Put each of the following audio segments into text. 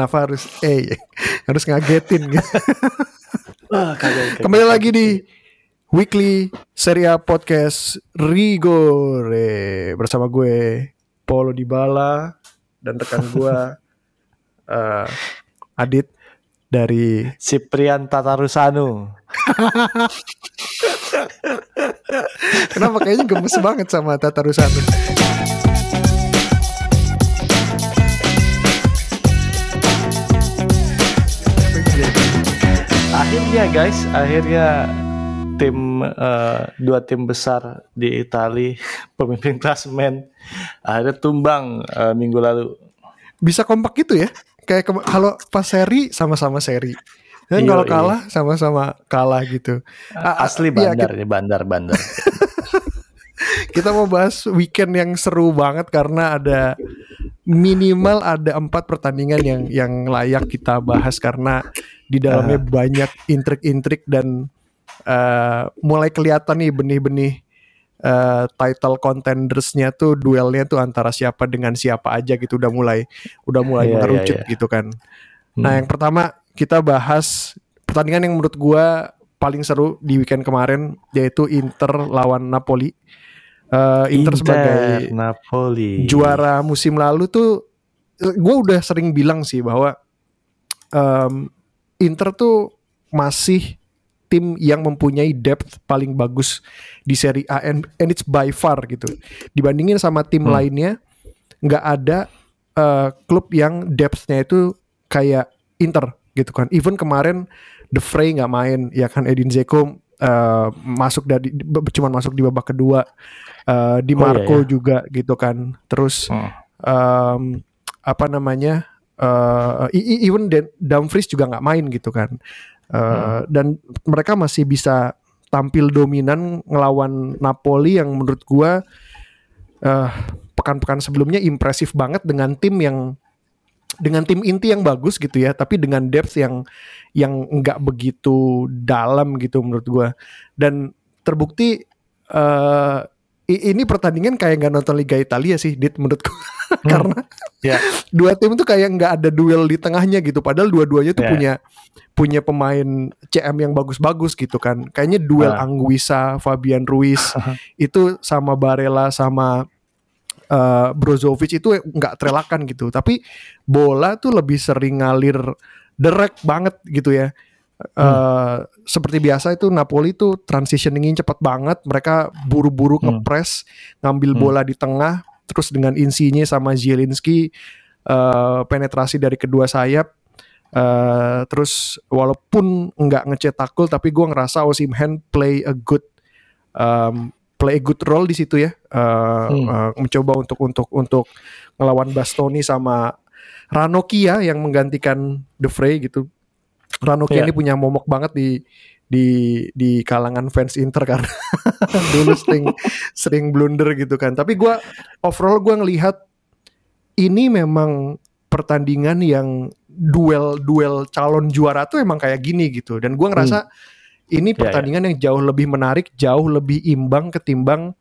kenapa harus eh harus ngagetin gitu. Kembali lagi di Weekly Serie A Podcast Rigore bersama gue Paulo Dybala dan rekan gue eh, Adit dari Ciprian Tatarusanu. Kenapa kayaknya gemes banget sama Tata Akhirnya guys, akhirnya tim eh, dua tim besar di Italia pemimpin klasemen akhirnya tumbang eh, minggu lalu. Bisa kompak gitu ya Kayak kalau pas seri sama-sama seri Dan Iya, kalau iya. kalah sama-sama kalah gitu Asli iya, bandar nih, bandar bandar. kita mau bahas weekend yang seru banget karena ada minimal ada empat pertandingan yang yang layak kita bahas karena di dalamnya banyak intrik-intrik dan eh, mulai kelihatan nih benih-benih eh, title contendersnya tuh duelnya tuh antara siapa dengan siapa aja gitu udah mulai udah mulai iya, mengerucut iya. gitu kan. Hmm. Nah yang pertama kita bahas pertandingan yang menurut gua paling seru di weekend kemarin yaitu Inter lawan Napoli. Eh, Inter, sebagai Napoli. juara musim lalu tuh gue udah sering bilang sih bahwa em, Inter tuh masih tim yang mempunyai depth paling bagus di Serie A and, and it's by far gitu dibandingin sama tim Hmm. lainnya nggak ada eh, klub yang depthnya itu kayak Inter gitu kan even kemarin The Frey nggak main ya kan Edin Dzeko eh, masuk dari cuman masuk di babak kedua Eh, Di Oh, iya, Marco iya. juga gitu kan terus Hmm. em, apa namanya e- even Dan- Dumfries juga nggak main gitu kan Eh, Hmm. dan mereka masih bisa tampil dominan ngelawan Napoli yang menurut gua eh, pekan-pekan sebelumnya impresif banget dengan tim yang dengan tim inti yang bagus gitu ya tapi dengan depth yang yang nggak begitu dalam gitu menurut gua dan terbukti eh i- ini pertandingan kayak nggak nonton Liga Italia sih dit menurutku karena Ya. dua tim tuh kayak nggak ada duel di tengahnya gitu padahal dua-duanya tuh Ya. punya punya pemain CM yang bagus-bagus gitu kan kayaknya duel Ah. Anguissa Fabian Ruiz itu sama Barella sama eh, Brozovic itu nggak terelakkan gitu. Tapi bola tuh lebih sering ngalir derek banget gitu ya. Eh, seperti biasa itu Napoli tuh transitioningnya cepat banget. Mereka buru-buru Hmm. ngepres ngambil Hmm. bola di tengah terus dengan Insigne sama Zielinski eh, penetrasi dari kedua sayap. Eh, terus walaupun nggak ngecetak gol tapi gue ngerasa Osimhen play a good um, play a good role di situ ya. Eh, Hmm. eh, mencoba untuk untuk untuk ngelawan Bastoni sama Ranocchia yang menggantikan The Frey gitu. Ranocchia Iya. ini punya momok banget di di di kalangan fans Inter karena dulu sering sering blunder gitu kan. Tapi gua overall gua ngelihat ini memang pertandingan yang duel duel calon juara tuh emang kayak gini gitu. Dan gua ngerasa ini Hmm. Ya, pertandingan yang jauh lebih menarik jauh lebih imbang ketimbang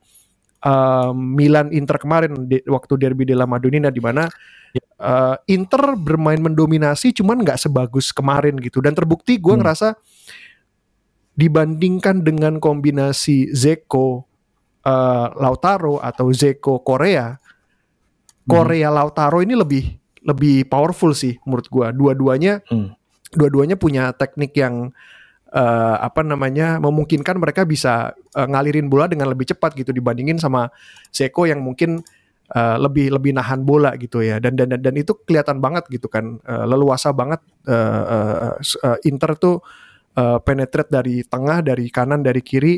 um, Milan Inter kemarin di, waktu derby della Madonnina di mana uh, Inter bermain mendominasi cuman nggak sebagus kemarin gitu dan terbukti gua Hmm. ngerasa dibandingkan dengan kombinasi Zeko uh, Lautaro atau Zeko Korea Korea Lautaro ini lebih lebih powerful sih menurut gua dua-duanya Hmm. dua-duanya punya teknik yang eh, apa namanya memungkinkan mereka bisa eh, ngalirin bola dengan lebih cepat gitu dibandingin sama Zeko yang mungkin eh, lebih lebih nahan bola gitu ya. Dan dan dan, itu kelihatan banget gitu kan eh, leluasa banget eh, s- eh, Inter tuh eh, penetrate dari tengah dari kanan dari kiri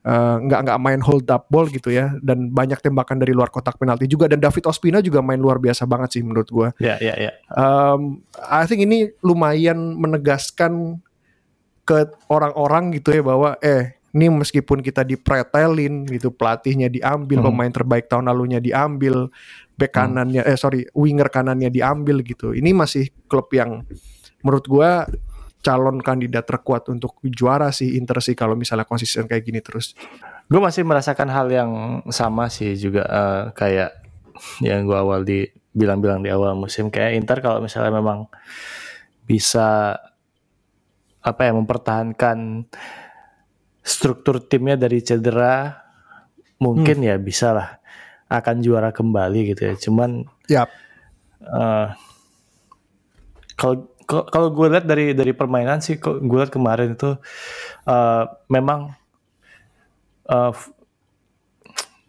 nggak nggak main hold up ball gitu ya. Dan banyak tembakan dari luar kotak penalti juga. Dan David Ospina juga main luar biasa banget sih menurut gua. Ya, ya, ya. um, I think ini lumayan menegaskan ke orang-orang gitu ya bahwa eh ini meskipun kita dipretelin gitu pelatihnya diambil Hmm. pemain terbaik tahun lalunya diambil back Hmm. kanannya eh sorry winger kanannya diambil gitu ini masih klub yang menurut gua calon kandidat terkuat untuk juara sih Inter sih kalau misalnya konsisten kayak gini terus Gue masih merasakan hal yang sama sih juga eh, kayak yang gue awal di bilang-bilang di awal musim kayak Inter kalau misalnya memang bisa apa ya mempertahankan struktur timnya dari cedera mungkin ya bisa lah akan juara kembali gitu ya. Cuman Yap. eh, kalau kalau- kalau gue lihat dari dari permainan sih, gue lihat kemarin itu eh, memang f-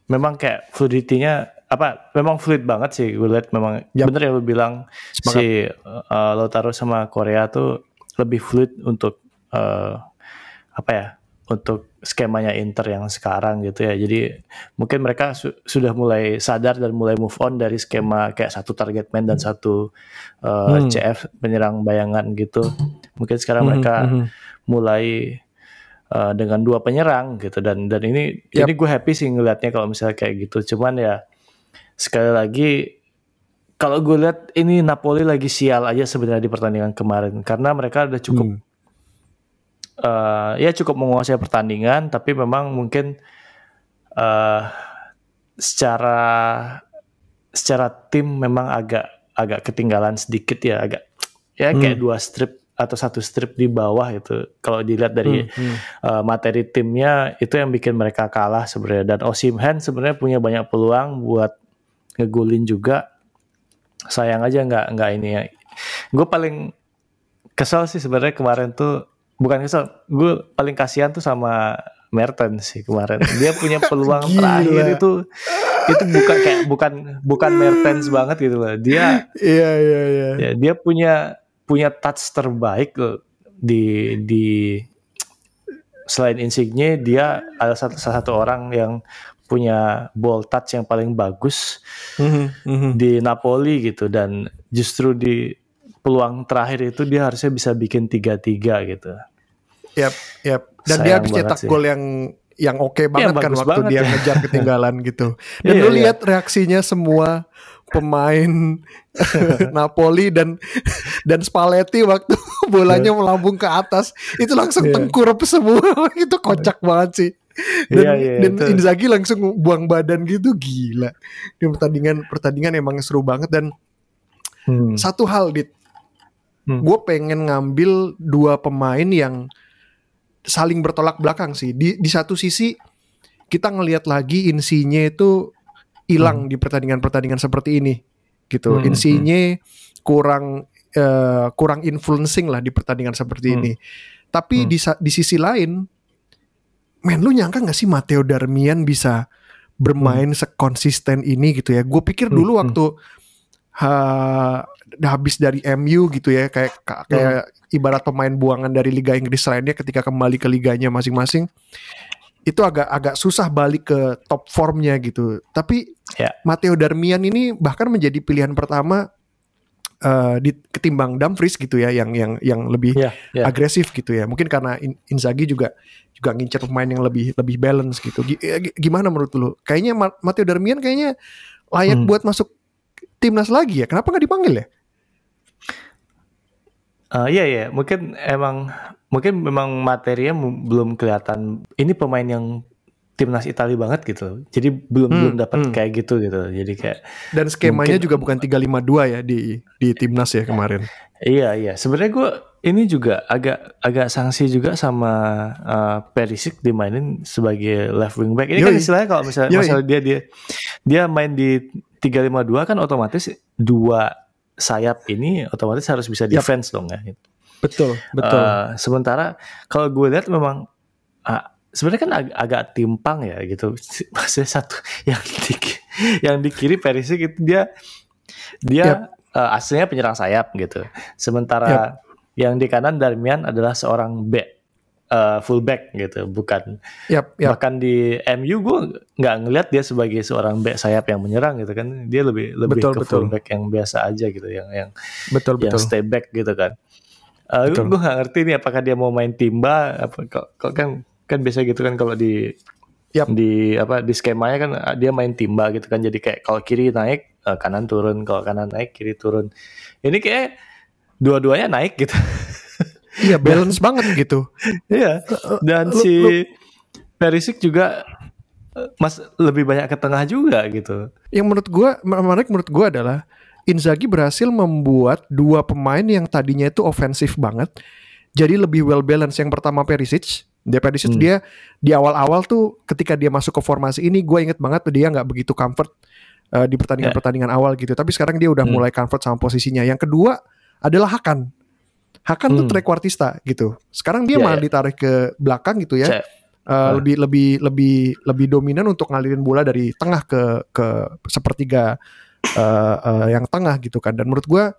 memang kayak fluidity-nya apa? Memang fluid banget sih. Gue lihat memang Yap. bener yang lu bilang Sepakat. si eh, Lautaro sama Korea tuh lebih fluid untuk eh, apa ya? Untuk skemanya Inter yang sekarang gitu ya. Jadi mungkin mereka su- sudah mulai sadar dan mulai move on dari skema kayak satu target man dan satu uh, Hmm. CF penyerang bayangan gitu. Mungkin sekarang Mhm, mereka mhm. mulai uh, dengan dua penyerang gitu dan dan ini Yap. ini gue happy sih ngelihatnya kalau misalnya kayak gitu. Cuman ya sekali lagi kalau gue lihat ini Napoli lagi sial aja sebenarnya di pertandingan kemarin. Karena mereka udah cukup Hmm. eh, ya cukup menguasai pertandingan tapi memang mungkin eh secara secara tim memang agak agak ketinggalan sedikit ya agak ya kayak dua strip atau satu strip di bawah itu kalau dilihat dari Hmm, hmm. eh, materi timnya itu yang bikin mereka kalah sebenarnya. Dan Osimhen sebenarnya punya banyak peluang buat ngegulin juga sayang aja nggak nggak ini ya gue paling kesel sih sebenarnya kemarin tuh bukan kesel gue paling kasihan tuh sama Mertens sih kemarin dia punya peluang Gila. terakhir itu itu bukan kayak bukan bukan Mertens banget gitu loh dia Iya iya iya. ya, dia punya punya touch terbaik loh di di selain Insigne dia ada satu, salah satu orang yang punya ball touch yang paling bagus Mhm, mhm. di Napoli gitu dan justru di peluang terakhir itu dia harusnya bisa bikin tiga-tiga gitu. Yap, yap. Dan Sayang dia habis cetak gol yang yang oke banget kan bagus waktu banget dia ya. ngejar ketinggalan gitu. Dan Iya, lu iya. lihat reaksinya semua pemain Napoli dan dan Spalletti waktu bolanya melambung ke atas itu langsung Iya. tengkurap semua itu kocak banget sih. Dan, Iya, iya, dan itu. Inzaghi langsung buang badan gitu gila. Di pertandingan pertandingan emang seru banget dan Hmm. satu hal dit Hmm. gue pengen ngambil dua pemain yang saling bertolak belakang sih di di satu sisi kita ngelihat lagi insinya itu hilang di pertandingan-pertandingan seperti ini gitu Hmm, insinya kurang eh, kurang influencing lah di pertandingan seperti Hmm. ini tapi Hmm. di di sisi lain men lu nyangka nggak sih Matteo Darmian bisa bermain sekonsisten ini gitu ya gue pikir Hmm, dulu hmm. waktu ha, habis dari MU gitu ya kayak ka- kayak ibarat pemain buangan dari Liga Inggris lainnya ketika kembali ke liganya masing-masing itu agak agak susah balik ke top formnya gitu tapi Ya. Matteo Darmian ini bahkan menjadi pilihan pertama eh, di ketimbang Dumfries gitu ya yang yang yang lebih Ya, ya. agresif gitu ya mungkin karena In- Inzaghi juga juga ngincer pemain yang lebih lebih balance gitu Gi- eh, gi- gimana menurut lu kayaknya Ma- Matteo Darmian kayaknya layak Hmm. buat masuk timnas lagi ya kenapa nggak dipanggil ya Eh, iya iya, mungkin emang mungkin memang materinya belum kelihatan. Ini pemain yang timnas Italia banget gitu. Jadi belum Hmm, belum dapat hmm. kayak gitu gitu. Jadi kayak dan skemanya Mungkin- juga bukan 352 ya di di timnas ya kemarin iya iya. Sebenarnya gue ini juga agak agak sanksi juga sama eh, Perisic dimainin sebagai left wing back. Ini kan Yoi. istilahnya kalau misalnya, Yoi. misalnya dia dia dia main di 352 kan otomatis dua sayap ini otomatis harus bisa defense dong ya. betul Eh, sementara kalau gue lihat memang ah, sebenarnya kan ag agak timpang ya gitu. Maksudnya satu yang di yang di kiri Perisic itu dia dia eh, aslinya penyerang sayap gitu. Sementara yang di kanan Darmian adalah seorang back eh, fullback gitu, bukan yap yap bahkan di MU gue nggak ngelihat dia sebagai seorang back sayap yang menyerang gitu kan. Dia lebih lebih Betul, ke betul. fullback yang biasa aja gitu, yang yang betul yang betul stay back gitu kan. Uh, Betul. gue gak ngerti nih apakah dia mau main timba apa kok, kok kan kan biasa gitu kan kalau di Yap. di apa di skemanya kan uh, dia main timba gitu kan. Jadi kayak kalau kiri naik uh, kanan turun. Kalau kanan naik kiri turun. Ini kayak dua-duanya naik gitu. Iya balance banget gitu. Iya. Dan lu- si lu- Perisic juga uh, mas lebih banyak ke tengah juga gitu. Yang menurut gua menarik menurut gua adalah Inzaghi berhasil membuat dua pemain yang tadinya itu ofensif banget jadi lebih well balance. Yang pertama Perisic, dia Perisic Hmm. dia di awal-awal tuh ketika dia masuk ke formasi ini gue inget banget tuh dia nggak begitu comfort uh, di pertandingan-pertandingan awal gitu. Tapi sekarang dia udah Hmm. mulai comfort sama posisinya. Yang kedua adalah Hakan. Hakan tuh Hmm. trequartista gitu. Sekarang dia Iya, malah iya. ditarik ke belakang gitu ya. Uh, Ah. lebih lebih lebih lebih dominan untuk ngalirin bola dari tengah ke ke sepertiga uh, uh, yang tengah gitu kan dan menurut gua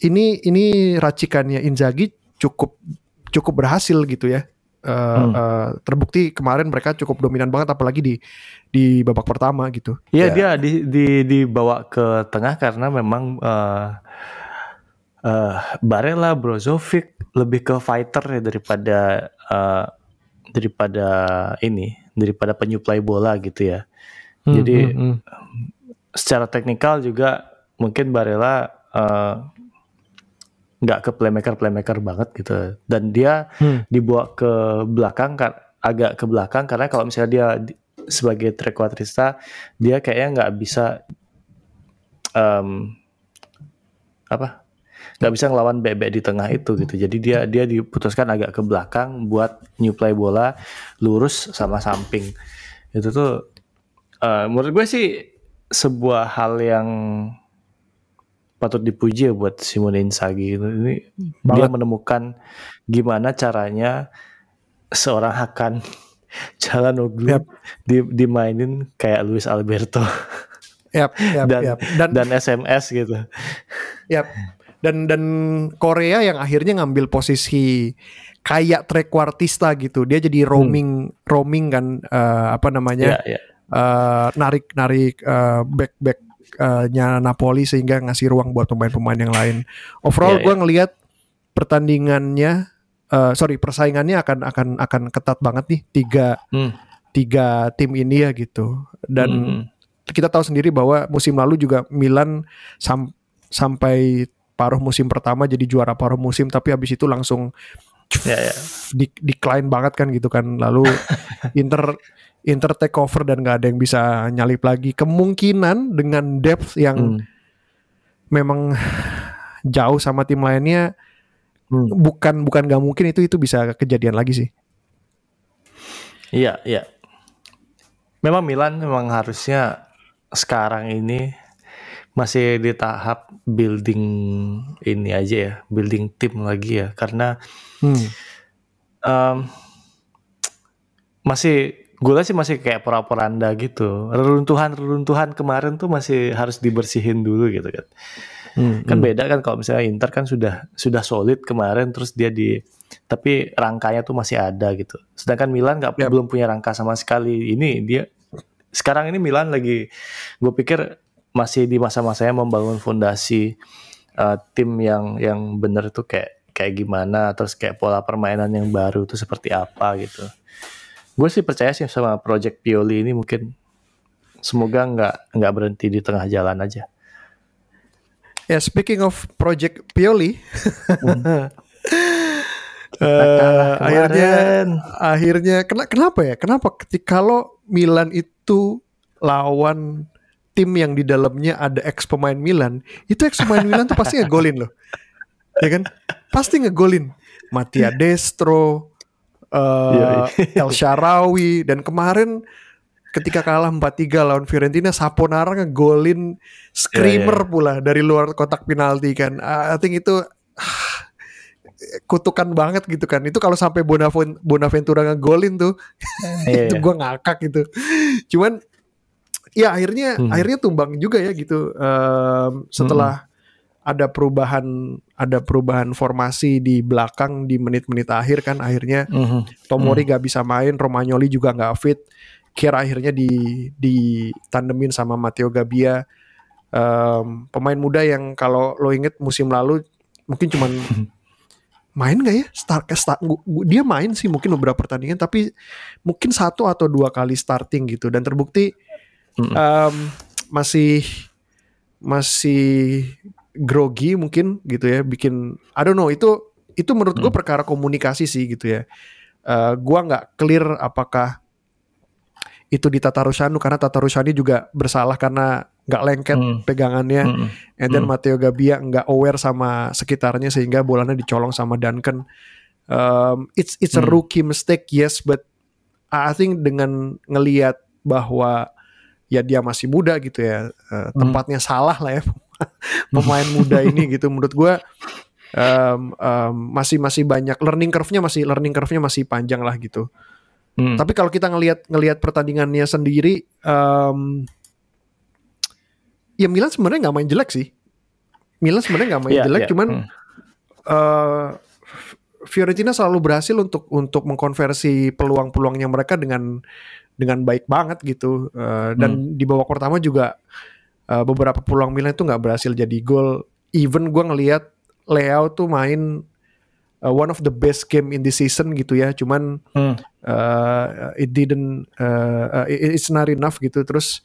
ini ini racikannya Inzaghi cukup cukup berhasil gitu ya Uh, Hmm. uh, terbukti kemarin mereka cukup dominan banget apalagi di di babak pertama gitu Iya Ya. dia di, di dibawa ke tengah karena memang eh eh, Barella, Brozovic lebih ke fighter ya daripada eh, daripada ini, daripada penyuplai bola gitu ya. Jadi Hmm, hmm, secara teknikal juga mungkin Barella eh, nggak ke playmaker playmaker banget gitu. Dan dia Hmm. dibawa ke belakang kar- agak ke belakang karena kalau misalnya dia di- sebagai trequartista dia kayaknya nggak bisa em, apa nggak bisa ngelawan bebek di tengah itu gitu. Jadi dia dia diputuskan agak ke belakang buat nyuplai bola lurus sama samping. Itu tuh eh, menurut gue sih sebuah hal yang patut dipuji ya buat Simone Inzaghi itu ini dia Banget. menemukan gimana caranya seorang Hakan Calhanoglu Yap. di, dimainin kayak Luis Alberto Yap, yap, dan yap. dan dan SMS gitu. Yap. Dan dan Korea yang akhirnya ngambil posisi kayak trequartista gitu. Dia jadi roaming roaming kan eh, apa namanya? Ya, ya. eh, narik narik eh, back back nya Napoli sehingga ngasih ruang buat pemain-pemain yang lain. Overall Iya, gue ngelihat pertandingannya eh, sorry persaingannya akan akan akan ketat banget nih tiga Hmm. tiga tim ini ya gitu. Dan Hmm. kita tahu sendiri bahwa musim lalu juga Milan sam- sampai paruh musim pertama jadi juara paruh musim tapi habis itu langsung Ya, ya. di decline banget kan gitu kan lalu Inter Inter take over dan nggak ada yang bisa nyalip lagi kemungkinan dengan depth yang Hmm. memang jauh sama tim lainnya Hmm. bukan bukan nggak mungkin itu itu bisa kejadian lagi sih Iya, iya. Memang Milan memang harusnya sekarang ini masih di tahap building ini aja ya, building tim lagi ya, karena hmm. em, masih gue sih masih kayak pora-poranda gitu. Reruntuhan-reruntuhan kemarin tuh masih harus dibersihin dulu gitu kan. Hmm, Kan hmm. beda kan kalau misalnya Inter kan sudah sudah solid kemarin terus dia di tapi rangkanya tuh masih ada gitu. Sedangkan Milan nggak Yap. belum punya rangka sama sekali. Ini dia sekarang ini Milan lagi gue pikir masih di masa-masanya membangun fondasi uh, tim yang yang bener tuh kayak kayak gimana terus kayak pola permainan yang baru tuh seperti apa gitu. Gue sih percaya sih sama Project Pioli ini mungkin semoga nggak nggak berhenti di tengah jalan aja. Ya speaking of Project Pioli, Kita eh, akhirnya akhirnya kena, kenapa ya? Kenapa ketika kalau Milan itu lawan tim yang di dalamnya ada ex pemain Milan, itu ex pemain Milan tuh pasti ngegolin loh, ya kan? Pasti ngegolin. Mattia Destro, Eh El Sharawi dan kemarin ketika kalah 4-3 lawan Fiorentina Saponara ngegolin screamer pula dari luar kotak penalti kan. I think itu ah, kutukan banget gitu kan. Itu kalau sampai Bonavent- Bonaventura ngegolin tuh Iya, itu iya. gue ngakak gitu. Cuman ya akhirnya Hmm. akhirnya tumbang juga ya gitu. Em, setelah ada perubahan ada perubahan formasi di belakang di menit-menit akhir kan akhirnya Mhm. Tomori gak bisa main, Romagnoli juga nggak fit. Kira akhirnya di di tandemin sama Matteo Gabbia. Em, pemain muda yang kalau lo inget musim lalu mungkin cuman main gak ya? Start, start dia main sih mungkin beberapa pertandingan tapi mungkin satu atau dua kali starting gitu dan terbukti Mm-mm. em, masih masih grogi mungkin gitu ya bikin I don't know itu itu menurut gue Hmm. perkara komunikasi sih gitu ya Eh gua nggak clear apakah itu di Tatarusanu karena Tatarusani juga bersalah karena nggak lengket Hmm. pegangannya. Hmm. And then Hmm. Matteo Gabbia nggak aware sama sekitarnya sehingga bolanya dicolong sama Duncan. Um, it's it's a Hmm. rookie mistake yes, but I think dengan ngelihat bahwa ya dia masih muda gitu ya, uh, tempatnya salah lah ya pemain muda ini gitu. Menurut gua um, um, masih masih banyak learning curve-nya masih learning curve-nya masih panjang lah gitu. Hmm. Tapi kalau kita ngelihat ngelihat pertandingannya sendiri, um, ya Milan sebenarnya nggak main jelek sih. Milan sebenarnya nggak main Iya, jelek, iya. cuman Hmm. uh, Fiorentina selalu berhasil untuk untuk mengkonversi peluang-peluangnya mereka dengan dengan baik banget gitu. Uh, dan Hmm. di babak pertama juga uh, beberapa peluang Milan itu nggak berhasil jadi gol. Even gue ngelihat Leo tuh main uh, one of the best game in the season gitu ya. Cuman Hmm. uh, it didn't uh, uh, it- it's not enough gitu terus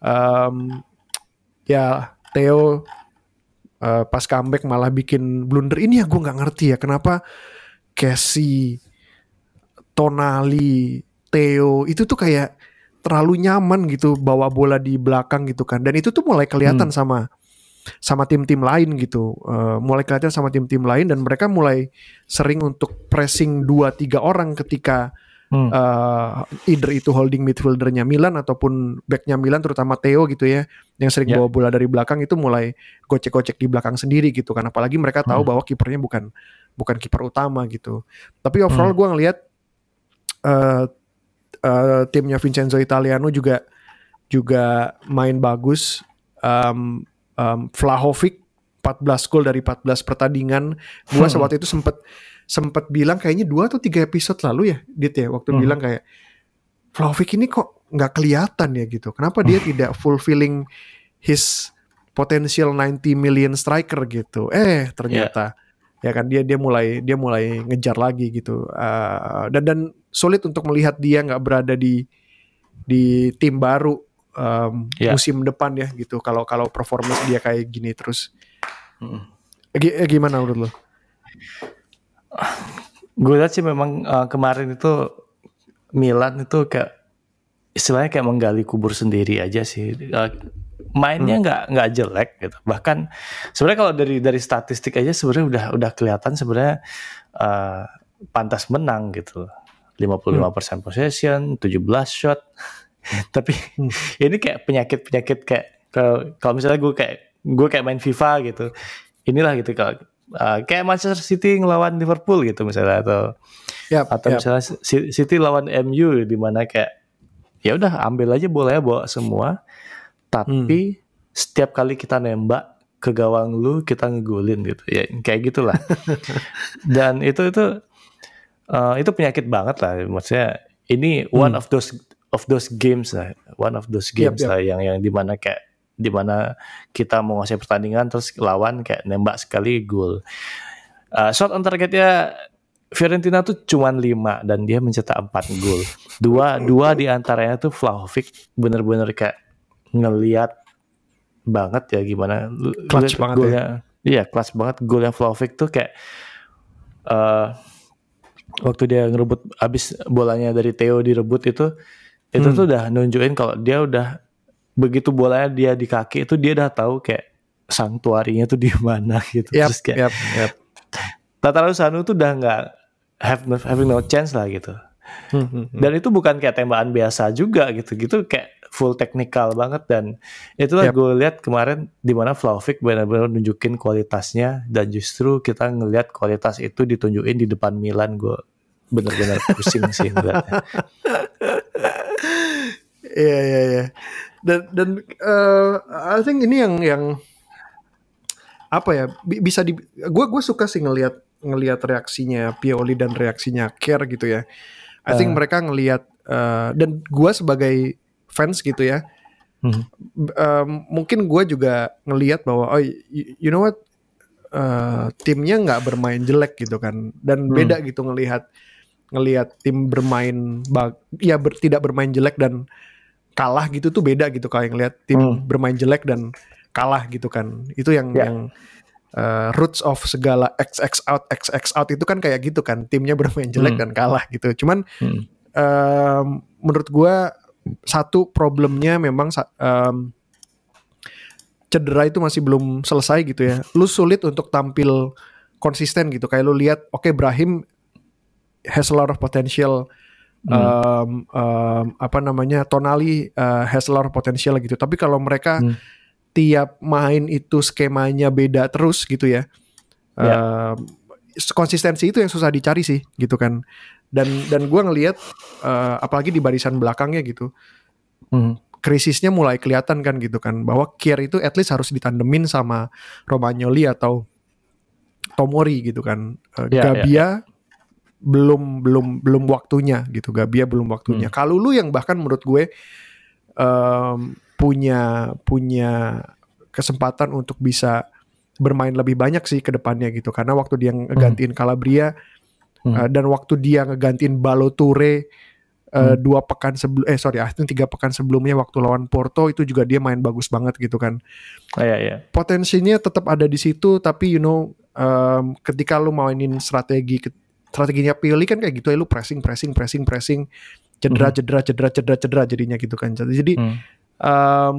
um, ya Theo uh, pas comeback malah bikin blunder ini ya gue nggak ngerti ya kenapa Casey Tonali Theo itu tuh kayak terlalu nyaman gitu bawa bola di belakang gitu kan dan itu tuh mulai kelihatan sama sama tim-tim lain gitu Uh, mulai kelihatan sama tim-tim lain dan mereka mulai sering untuk pressing 2-3 orang ketika Hmm. uh, either itu holding midfieldernya Milan ataupun backnya Milan terutama Theo gitu ya yang sering Ya. bawa bola dari belakang itu mulai gocek-gocek di belakang sendiri gitu kan apalagi mereka tahu Hmm. bahwa kipernya bukan bukan kiper utama gitu tapi overall Hmm. gua ngelihat uh, uh, timnya Vincenzo Italiano juga juga main bagus. Um, um, Vlahovic 14 gol dari 14 pertandingan. Gua Hmm. waktu itu sempet sempet bilang kayaknya dua atau tiga episode lalu ya Dit ya waktu Hmm. bilang kayak Vlahovic ini kok nggak kelihatan ya gitu. Kenapa dia Hmm. tidak fulfilling his potential 90 million striker gitu? Eh ternyata. Ya. Kan dia dia mulai dia mulai ngejar lagi gitu. Uh, dan dan sulit untuk melihat dia nggak berada di di tim baru um, Ya. musim depan ya gitu kalau kalau performance dia kayak gini terus Hmm. Gi- eh, gimana menurut lo? Gue lihat sih memang uh, kemarin itu Milan itu kayak istilahnya kayak menggali kubur sendiri aja sih. Uh, mainnya nggak nggak jelek gitu. Bahkan sebenarnya kalau dari dari statistik aja sebenarnya udah udah kelihatan sebenarnya uh, pantas menang gitu. 55% possession, 17 shot. Tapi Hmm. ini kayak penyakit-penyakit kayak kalau kalau misalnya gue kayak gue kayak main FIFA gitu. Inilah gitu kalau uh, kayak Manchester City ngelawan Liverpool gitu misalnya atau Yap, atau yap. misalnya City lawan MU di mana kayak ya udah ambil aja bolanya bawa semua tapi setiap kali kita nembak ke gawang lu kita ngegolin gitu ya kayak gitulah dan itu itu eh, itu penyakit banget lah maksudnya ini one of those of those games lah one of those games yap. lah yang yang di mana kayak di mana kita mau ngasih pertandingan terus lawan kayak nembak sekali gol Eh, shot on targetnya Fiorentina tuh cuman 5 dan dia mencetak 4 gol. Dua dua di antaranya tuh Vlahovic bener-bener kayak ngeliat banget ya gimana lu- Clutch banget ya. Iya, clutch banget golnya Vlahovic tuh kayak eh waktu dia ngerebut abis bolanya dari Theo direbut itu itu Hmm. tuh udah nunjukin kalau dia udah begitu bolanya dia di kaki itu dia udah tahu kayak sanktuarinya tuh di mana gitu. Yap, Terus kayak yap, yap. Tataru Sanu tuh udah nggak have no, having no chance lah gitu. Hmm, hmm, hmm. Dan itu bukan kayak tembakan biasa juga gitu. Gitu kayak full technical banget dan itulah Yap. gue lihat kemarin di mana Vlahovic benar-benar nunjukin kualitasnya dan justru kita ngelihat kualitas itu ditunjukin di depan Milan gue bener-bener pusing sih ngeliatnya. Iya iya iya. Dan dan eh, I think ini yang yang apa ya bi- bisa di gue gue suka sih ngelihat ngelihat reaksinya Pioli dan reaksinya Care gitu ya. I think Eh. mereka ngelihat eh, dan gue sebagai fans gitu ya. Hmm. em, mungkin gue juga ngelihat bahwa oh you, you know what eh, timnya nggak bermain jelek gitu kan dan Hmm. beda gitu ngelihat ngelihat tim bermain bag, ya ber- tidak bermain jelek dan kalah gitu tuh beda gitu kalau yang ngelihat tim Hmm. bermain jelek dan kalah gitu kan itu yang Ya. yang eh, roots of segala XX out XX out itu kan kayak gitu kan timnya bermain jelek Hmm. dan kalah gitu cuman Hmm. em, menurut gua satu problemnya memang um, cedera itu masih belum selesai gitu ya. Lu sulit untuk tampil konsisten gitu. Kayak lu lihat, oke okay, Brahim has a lot of potential. Hmm. Um, um, apa namanya Tonali uh, has a lot of potential gitu. Tapi kalau mereka hmm. tiap main itu skemanya beda terus gitu ya. Yeah. Um, konsistensi itu yang susah dicari sih gitu kan. Dan dan gue ngelihat uh, apalagi di barisan belakangnya gitu. Hmm krisisnya mulai kelihatan kan gitu kan bahwa Kier itu at least harus ditandemin sama Romagnoli atau Tomori gitu kan uh, ya, Gabia ya, ya. belum belum belum waktunya gitu Gabia belum waktunya hmm. kalau lu yang bahkan menurut gue um, punya punya kesempatan untuk bisa bermain lebih banyak sih ke depannya gitu karena waktu dia ngegantiin hmm. Calabria hmm. Uh, dan waktu dia ngegantiin Baloture uh, dua pekan sebelum eh sorry ah itu tiga pekan sebelumnya waktu lawan Porto itu juga dia main bagus banget gitu kan. Oh, iya, iya. Potensinya tetap ada di situ tapi you know um, ketika lu mainin strategi strateginya pilih kan kayak gitu ya lu pressing pressing pressing pressing cedera hmm. cedera cedera cedera cedera jadinya gitu kan. Jadi hmm. um,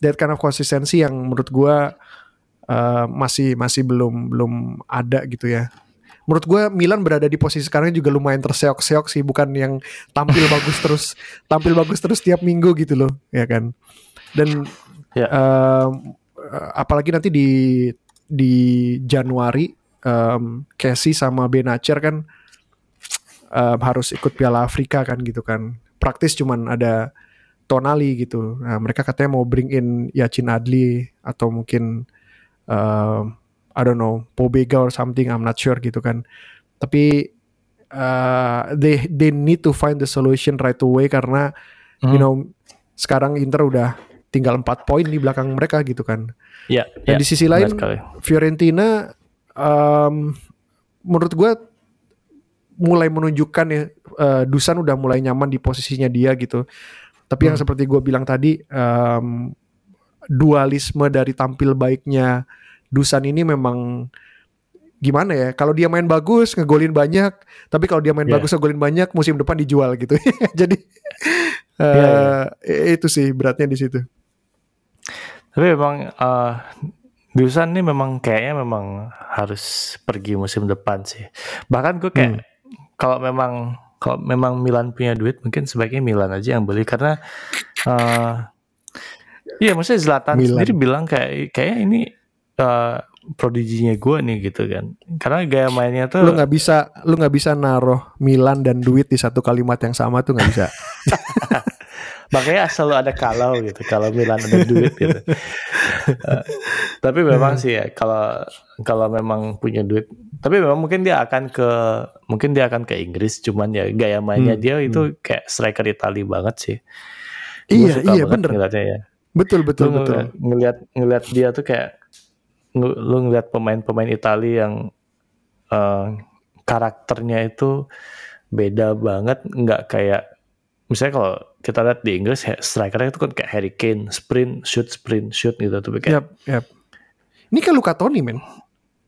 that kind of konsistensi yang menurut gua uh, masih masih belum belum ada gitu ya. Menurut gue Milan berada di posisi sekarang juga lumayan terseok-seok sih bukan yang tampil bagus terus tampil bagus terus tiap minggu gitu loh ya kan? Dan ya. um, apalagi nanti di di Januari um, Casey sama Benacer kan um, harus ikut Piala Afrika kan gitu kan. Praktis cuman ada Tonali gitu. Nah, mereka katanya mau bring in Yacin Adli atau mungkin um, I don't know Pobega or something I'm not sure gitu kan tapi uh, they they need to find the solution right away karena mm. you hmm. know sekarang Inter udah tinggal empat poin di belakang mereka gitu kan ya yeah, dan yeah, di sisi lain Fiorentina um, menurut gue mulai menunjukkan ya uh, Dusan udah mulai nyaman di posisinya dia gitu tapi hmm. yang seperti gue bilang tadi um, dualisme dari tampil baiknya Dusan ini memang gimana ya kalau dia main bagus ngegolin banyak tapi kalau dia main yeah. bagus ngegolin banyak musim depan dijual gitu jadi uh, yeah, yeah. itu sih beratnya di situ tapi memang uh, Dusan ini memang kayaknya memang harus pergi musim depan sih bahkan gue kayak hmm. kalau memang kalau memang Milan punya duit mungkin sebaiknya Milan aja yang beli karena uh, Iya, maksudnya Zlatan Milan. sendiri bilang kayak kayak ini uh, prodiginya gue nih gitu kan. Karena gaya mainnya tuh lu nggak bisa lu nggak bisa naruh Milan dan duit di satu kalimat yang sama tuh nggak bisa. Makanya selalu ada kalau gitu kalau Milan ada duit gitu. Uh, tapi memang sih ya kalau kalau memang punya duit tapi memang mungkin dia akan ke mungkin dia akan ke Inggris cuman ya gaya mainnya hmm, dia itu hmm. kayak striker Itali banget sih. Iya iya bener. ya betul betul lu betul. ngelihat ngelihat dia tuh kayak lu ngeliat pemain-pemain Italia yang uh, karakternya itu beda banget nggak kayak misalnya kalau kita lihat di Inggris strikernya itu kan kayak Harry Kane sprint shoot sprint shoot gitu tuh kayak yep, yep. ini kayak Luka Toni men.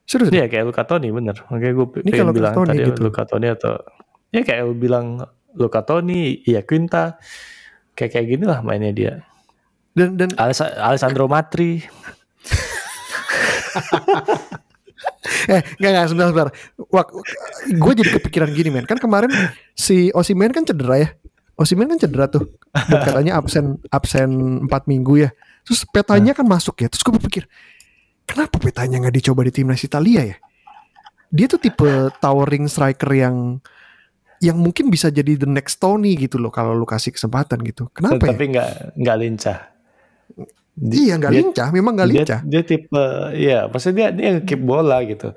Serius? Iya kayak Luka Toni bener. Makanya gue ini pengen bilang Toni tadi gitu. Luka Toni atau ya kayak lu bilang Luka Toni ya Quinta kayak kayak gini lah mainnya dia dan dan Alessandro Matri. Eh nggak nggak sebentar sebentar. Wah, gue jadi kepikiran gini men. Kan kemarin si Osimen kan cedera ya? Osimen kan cedera tuh. Dan katanya absen absen empat minggu ya. Terus petanya kan masuk ya. Terus gue berpikir kenapa petanya nggak dicoba di timnas Italia ya? Dia tuh tipe towering striker yang yang mungkin bisa jadi the next Tony gitu loh kalau lu kasih kesempatan gitu. Kenapa Tapi ya? nggak nggak lincah. Di, iya nggak lincah, memang nggak lincah. Dia, dia tipe, ya maksudnya dia dia keep bola gitu.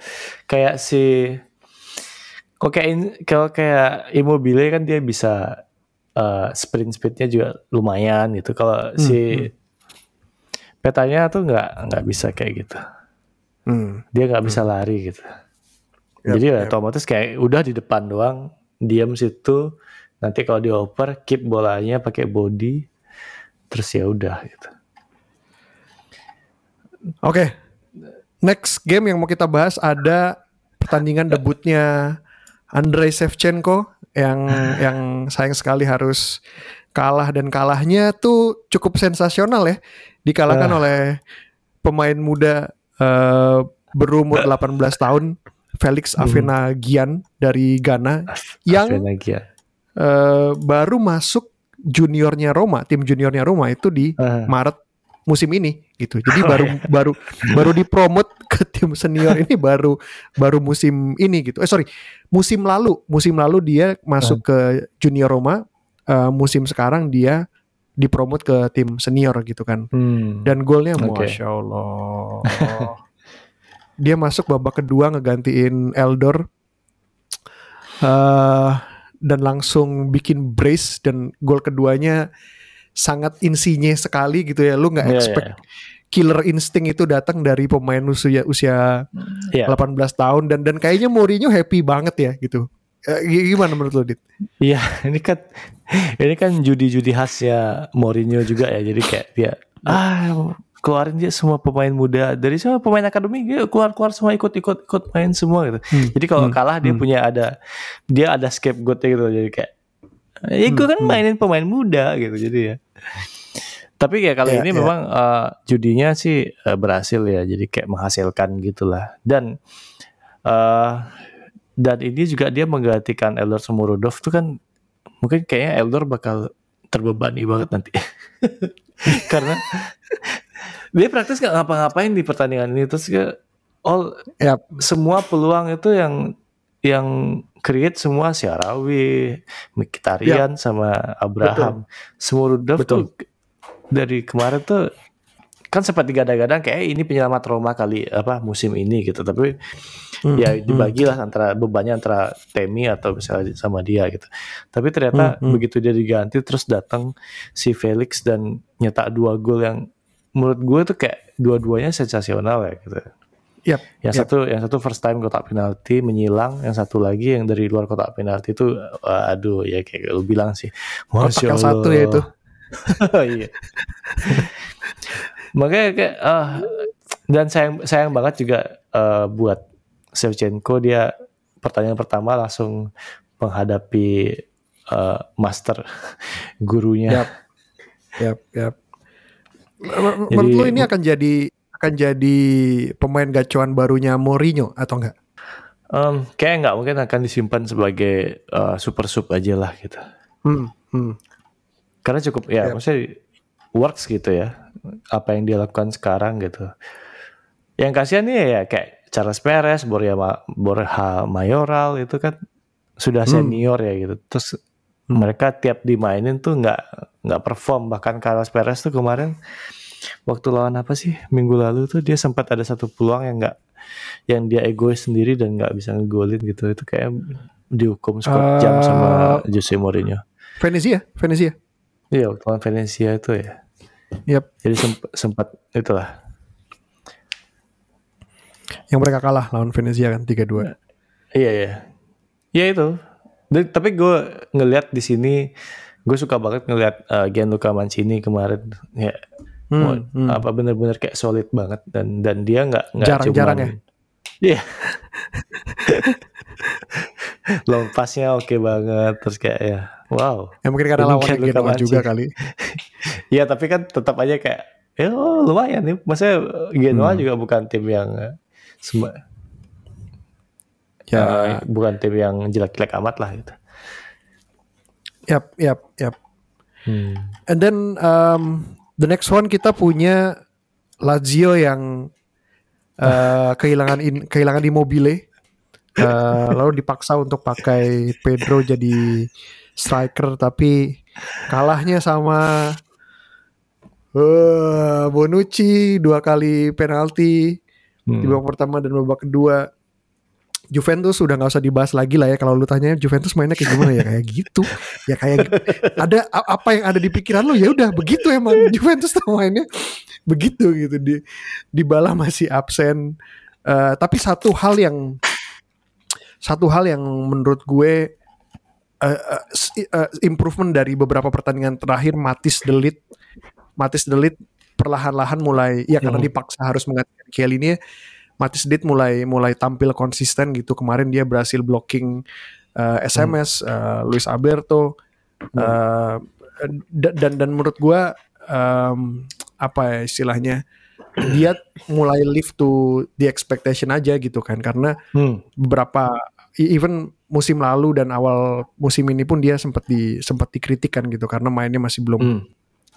Kayak si, kok kayak kalau kayak Immobile kan dia bisa uh, sprint speednya juga lumayan gitu. Kalau hmm, si hmm. petanya tuh nggak nggak bisa kayak gitu. Hmm. Dia nggak bisa hmm. lari gitu. Yep, Jadi ya yep. otomatis kayak udah di depan doang, diam situ. Nanti kalau dioper, keep bolanya pakai body, terus ya udah gitu. Oke. Okay. Next game yang mau kita bahas ada pertandingan debutnya Andrei Shevchenko yang yang sayang sekali harus kalah dan kalahnya tuh cukup sensasional ya. Dikalahkan Ah. oleh pemain muda eh, berumur 18 tahun Felix Hmm. Avena Gian dari Ghana yang ya. eh, baru masuk juniornya Roma, tim juniornya Roma itu di Ah. Maret musim ini gitu. Jadi Oh, baru iya. baru baru dipromot ke tim senior ini baru baru musim ini gitu. Eh sorry, musim lalu, musim lalu dia masuk ke junior Roma. eh, musim sekarang dia dipromot ke tim senior gitu kan. Hmm. Dan golnya Oke. masya Allah. dia masuk babak kedua ngegantiin Eldor eh dan langsung bikin brace dan gol keduanya sangat insinya sekali gitu ya. Lu nggak Iya, expect iya. killer instinct itu datang dari pemain usia usia Iya. 18 tahun dan dan kayaknya Mourinho happy banget ya gitu. Eh, gimana menurut lu Dit? Iya, ini kan ini kan judi-judi khasnya Mourinho juga ya. Jadi kayak dia ah keluarin dia semua pemain muda dari semua pemain akademi dia keluar-keluar semua ikut-ikut ikut main semua gitu. Hmm, Jadi kalau hmm, kalah dia hmm. punya ada dia ada scapegoatnya gitu. Jadi kayak ya gue Hmm, kan hmm. mainin pemain muda gitu. Jadi ya. Tapi kayak kali Iya, ini iya. memang eh, judinya sih eh, berhasil ya. Jadi kayak menghasilkan gitulah. Dan eh dan ini juga dia menggantikan Eldor Sumurudov tuh kan mungkin kayaknya Eldor bakal terbebani banget nanti. Karena dia praktis gak ngapa-ngapain di pertandingan ini terus ke all Yap. semua peluang itu yang yang create semua Syarawi, Mkhitaryan sama Abraham. Betul. tuh dari kemarin tuh kan sempat digadang-gadang kayak "Eh, ini penyelamat Roma kali apa musim ini gitu tapi Hmm, ya hmm. dibagilah antara bebannya antara Temi atau misalnya sama dia gitu. Tapi ternyata Hmm, hmm. begitu dia diganti terus datang si Felix dan nyetak dua gol yang menurut gue tuh kayak dua-duanya sensasional ya gitu. Yap, Yang yap. satu yang satu first time kotak penalti menyilang, yang satu lagi yang dari luar kotak penalti itu aduh ya kayak lu bilang sih. Kotak yang satu ya itu. iya. Makanya kayak ah, dan sayang sayang banget juga eh, buat Shevchenko dia pertanyaan pertama langsung menghadapi eh, master gurunya. Yap. Yap, yap. Menurut lu ini akan jadi akan jadi pemain gacuan barunya Mourinho atau enggak? Em, kayak nggak mungkin akan disimpan sebagai eh, super sub aja lah gitu. Hmm, hmm. Karena cukup ya, Yap. maksudnya works gitu ya. Apa yang dia lakukan sekarang gitu. Yang kasihan nih ya kayak Charles Perez, Borja, Ma- Borja Mayoral itu kan sudah Hmm. senior ya gitu. Terus mereka tiap dimainin tuh nggak nggak perform. Bahkan Carlos Perez tuh kemarin waktu lawan apa sih minggu lalu tuh dia sempat ada satu peluang yang nggak yang dia egois sendiri dan nggak bisa ngegolin gitu. Itu kayak dihukum skor jam sama Jose Mourinho. Venezia, Venezia. Iya, waktu lawan Valencia itu ya. Yap, Jadi sempat sempat itulah. yang mereka kalah lawan Venezia kan 3-2. Iya iya. Ya itu. Dan- tapi gue ngelihat di sini gue suka banget ngelihat uh, Gianluca Mancini kemarin ya Hmm, hmm. apa bener-bener kayak solid banget dan dan dia nggak nggak Jarang-jarang cuman Iya. Long passnya oke banget terus kayak ya wow. Ya mungkin karena Gianluca Genoa Mancini. juga kali. Iya tapi kan tetap aja kayak ya oh, lumayan nih. Maksudnya Genoa Hmm. juga bukan tim yang uh, semba- Ya, uh, bukan tim yang jelek-jelek amat lah gitu. yap, yap, yap. Hmm. And then um, the next one kita punya Lazio yang uh, kehilangan in, kehilangan Immobile. Uh, lalu dipaksa untuk pakai Pedro jadi striker tapi kalahnya sama uh, Bonucci dua kali penalti Hmm. di babak pertama dan babak kedua. Juventus sudah nggak usah dibahas lagi lah ya kalau lu tanya Juventus mainnya kayak gimana ya? Kayak gitu. Ya kayak ada apa yang ada di pikiran lu ya udah begitu emang. Juventus tuh mainnya begitu gitu. Di di bala masih absen. Eh, tapi satu hal yang satu hal yang menurut gue s- eh, improvement dari beberapa pertandingan terakhir Matis Delit Matis Delit perlahan-lahan mulai ya karena dipaksa harus menggantikan Kiel ini Matis Delit mulai mulai tampil konsisten gitu kemarin dia berhasil blocking eh, SMS eh, Luis Alberto eh, dan dan, dan menurut gua um, apa ya istilahnya dia mulai live to the expectation aja gitu kan karena Hmm. beberapa even musim lalu dan awal musim ini pun dia sempat di sempat dikritik kan gitu karena mainnya masih belum Hmm.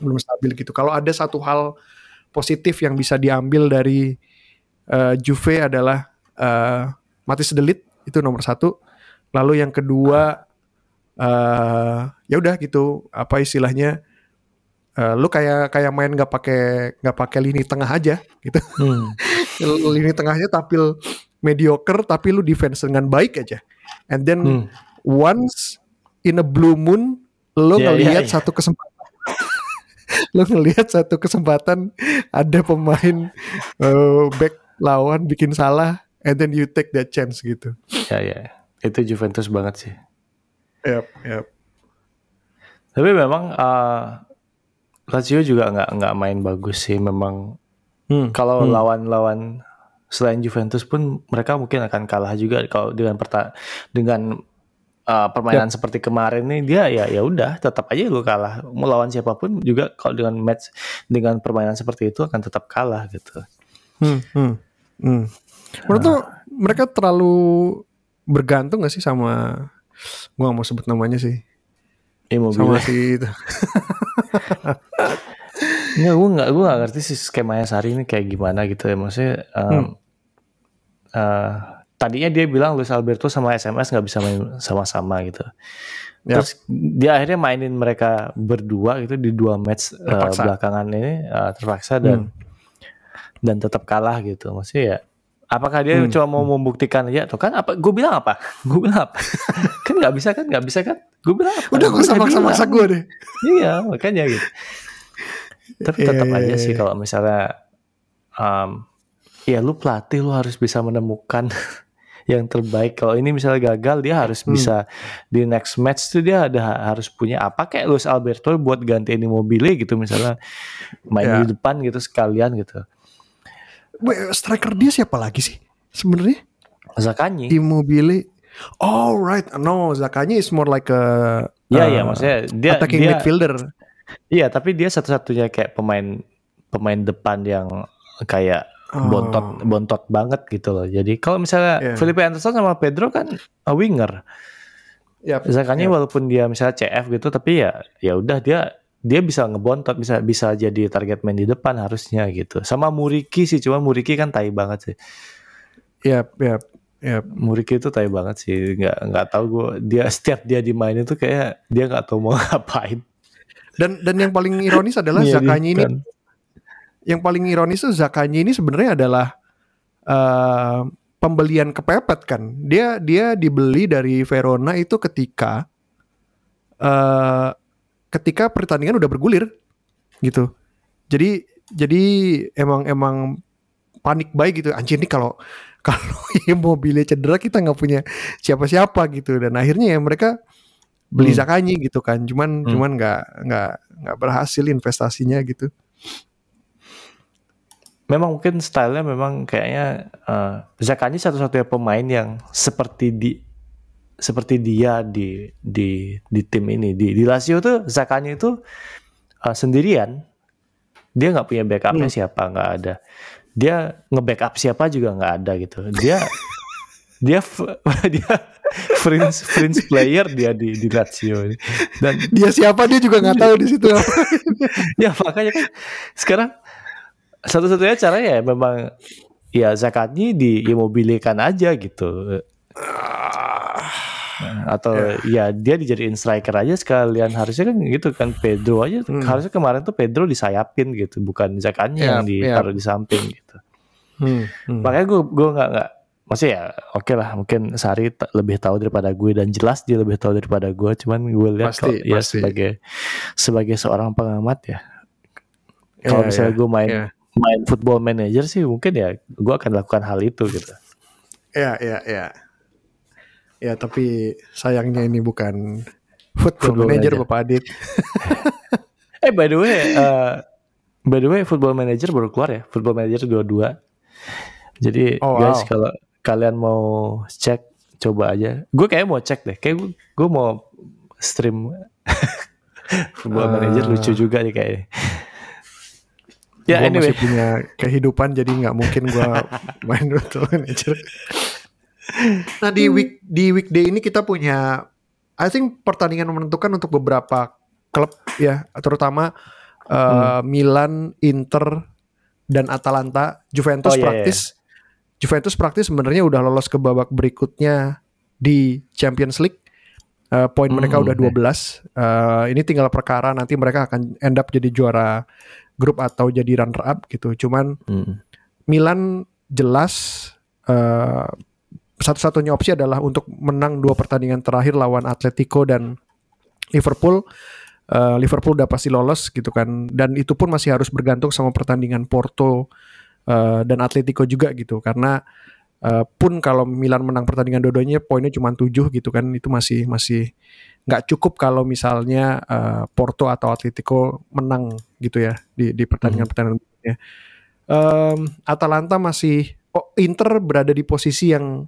belum stabil gitu. Kalau ada satu hal positif yang bisa diambil dari eh, Juve adalah eh Matis Delit itu nomor satu. Lalu yang kedua eh ya udah gitu apa istilahnya eh, lu kayak kayak main nggak pakai nggak pakai lini tengah aja gitu. Hmm. lini tengahnya tampil mediocre tapi lu defense dengan baik aja. And then Hmm. once in a blue moon lo Iya, ngelihat iya, iya. satu kesempatan lo ngelihat satu kesempatan ada pemain eh, back lawan bikin salah and then you take that chance gitu. Ya ya. Itu Juventus banget sih. Yep, yep. Tapi memang eh, Lazio juga nggak nggak main bagus sih. Memang Hmm, kalau hmm. lawan-lawan selain Juventus pun mereka mungkin akan kalah juga kalau dengan perta dengan uh, permainan seperti kemarin nih dia ya ya udah tetap aja lu kalah mau lawan siapa pun juga kalau dengan match dengan permainan seperti itu akan tetap kalah gitu Hmm, hmm, hmm. Menurut lo mereka terlalu bergantung gak sih sama gua gak mau sebut namanya sih Immobile sama si itu. Nggak, gue nggak gue nggak ngerti sih skemanya Sari ini kayak gimana gitu ya maksudnya um, eh, tadinya dia bilang Luis Alberto sama SMS nggak bisa main sama-sama gitu Yap. terus dia akhirnya mainin mereka berdua gitu di dua match Terpaksa. belakangan ini eh, terpaksa dan dan tetap kalah gitu maksudnya ya apakah dia Hmm. cuma mau membuktikan aja tuh kan apa gue bilang apa gue bilang apa kan nggak bisa kan nggak bisa kan gue bilang apa Udah gak usah Gua maksa-maksa bilang. gue deh. Iya, makanya gitu. Tapi Iya, tetap iya, aja iya, sih iya. kalau misalnya um, ya lu pelatih lu harus bisa menemukan yang terbaik. Kalau ini misalnya gagal dia harus Hmm. bisa di next match tuh dia ada harus punya apa kayak Luis Alberto buat gantiin Immobile gitu misalnya main Ya. di depan gitu sekalian gitu. Wait, striker dia siapa lagi sih? Sebenarnya Zakanyi. Immobile. Oh right, no Zakanya is more like a Iya uh, iya maksudnya dia attacking dia midfielder. iya tapi dia satu-satunya kayak pemain pemain depan yang kayak Oh. bontot bontot banget gitu loh. Jadi kalau misalnya Iya. Felipe Anderson sama Pedro kan a winger. Yap, Zakanya yap. walaupun dia misalnya CF gitu tapi ya ya udah dia dia bisa ngebontot bisa bisa jadi target man di depan harusnya gitu. Sama Muriki sih cuma Muriki kan tai banget sih. Yap, yap, yap. Muriki itu tai banget sih. nggak nggak tahu gue dia setiap dia dimainin tuh kayak dia nggak tahu mau ngapain. Dan dan yang paling ironis adalah Iya, Zakanya ini Menyedihkan. yang paling ironis tuh Zakanya ini sebenarnya adalah eh, pembelian kepepet kan. Dia dia dibeli dari Verona itu ketika eh ketika pertandingan udah bergulir gitu. Jadi jadi emang emang panik baik gitu. Anjir nih kalau kalau Immobile cedera kita nggak punya siapa-siapa gitu dan akhirnya ya mereka beli Hmm. Zakanyi gitu kan. Cuman Hmm. cuman nggak nggak nggak berhasil investasinya gitu. memang mungkin stylenya memang kayaknya uh, Zakanyi satu-satunya pemain yang seperti di seperti dia di di di tim ini di di Lazio tuh Zakanyi itu uh, sendirian dia nggak punya backupnya Hmm. siapa nggak ada dia nge-backup siapa juga nggak ada gitu dia dia dia fringe fringe player dia di di Lazio ini. dan Dia siapa dia juga nggak tahu di situ. ya makanya kan sekarang satu-satunya caranya ya memang ya zakatnya diimobilikan aja gitu atau ya dia dijadiin striker aja sekalian harusnya kan gitu kan Pedro aja Hmm. harusnya kemarin tuh Pedro disayapin gitu bukan zakatnya yang Yap, ditaruh di samping gitu Hmm, hmm. makanya gue gue nggak nggak maksudnya ya oke lah mungkin Sari lebih tahu daripada gue dan jelas dia lebih tahu daripada gue cuman gue lihat Pasti, kok ya pasti. sebagai sebagai seorang pengamat ya kalau Ya, misalnya ya, gue main ya. main football manager sih mungkin ya gue akan lakukan hal itu gitu Ya, ya, ya. Ya, tapi sayangnya ini bukan football, Football manager, manager. Bapak Adit. eh by the way eh, by the way football manager baru keluar ya football manager dua-dua jadi Oh, guys wow. kalau kalian mau cek coba aja gue kayak mau cek deh kayak gue, gue mau stream Football Eh. manager lucu juga nih kayaknya. Ya, gue anyway. masih punya kehidupan jadi nggak mungkin gue main Football Manager. Nah di week di weekday ini kita punya, I think pertandingan menentukan untuk beberapa klub ya, terutama uh, Milan, Inter, dan Atalanta. Juventus Oh, iya, praktis, Juventus praktis sebenarnya udah lolos ke babak berikutnya di Champions League. Uh, poin mereka Hmm, udah oke. 12. Uh, ini tinggal perkara nanti mereka akan end up jadi juara grup atau jadi runner up gitu. Cuman Hmm. Milan jelas eh, satu-satunya opsi adalah untuk menang dua pertandingan terakhir lawan Atletico dan Liverpool. Eh, Liverpool udah pasti lolos gitu kan, dan itu pun masih harus bergantung sama pertandingan Porto eh, dan Atletico juga gitu, karena eh, pun kalau Milan menang pertandingan dua-duanya poinnya cuma 7 gitu kan, itu masih masih nggak cukup kalau misalnya eh, Porto atau Atletico menang gitu ya di di pertandingan-pertandingan berikutnya. Em, Atalanta masih oh, Inter berada di posisi yang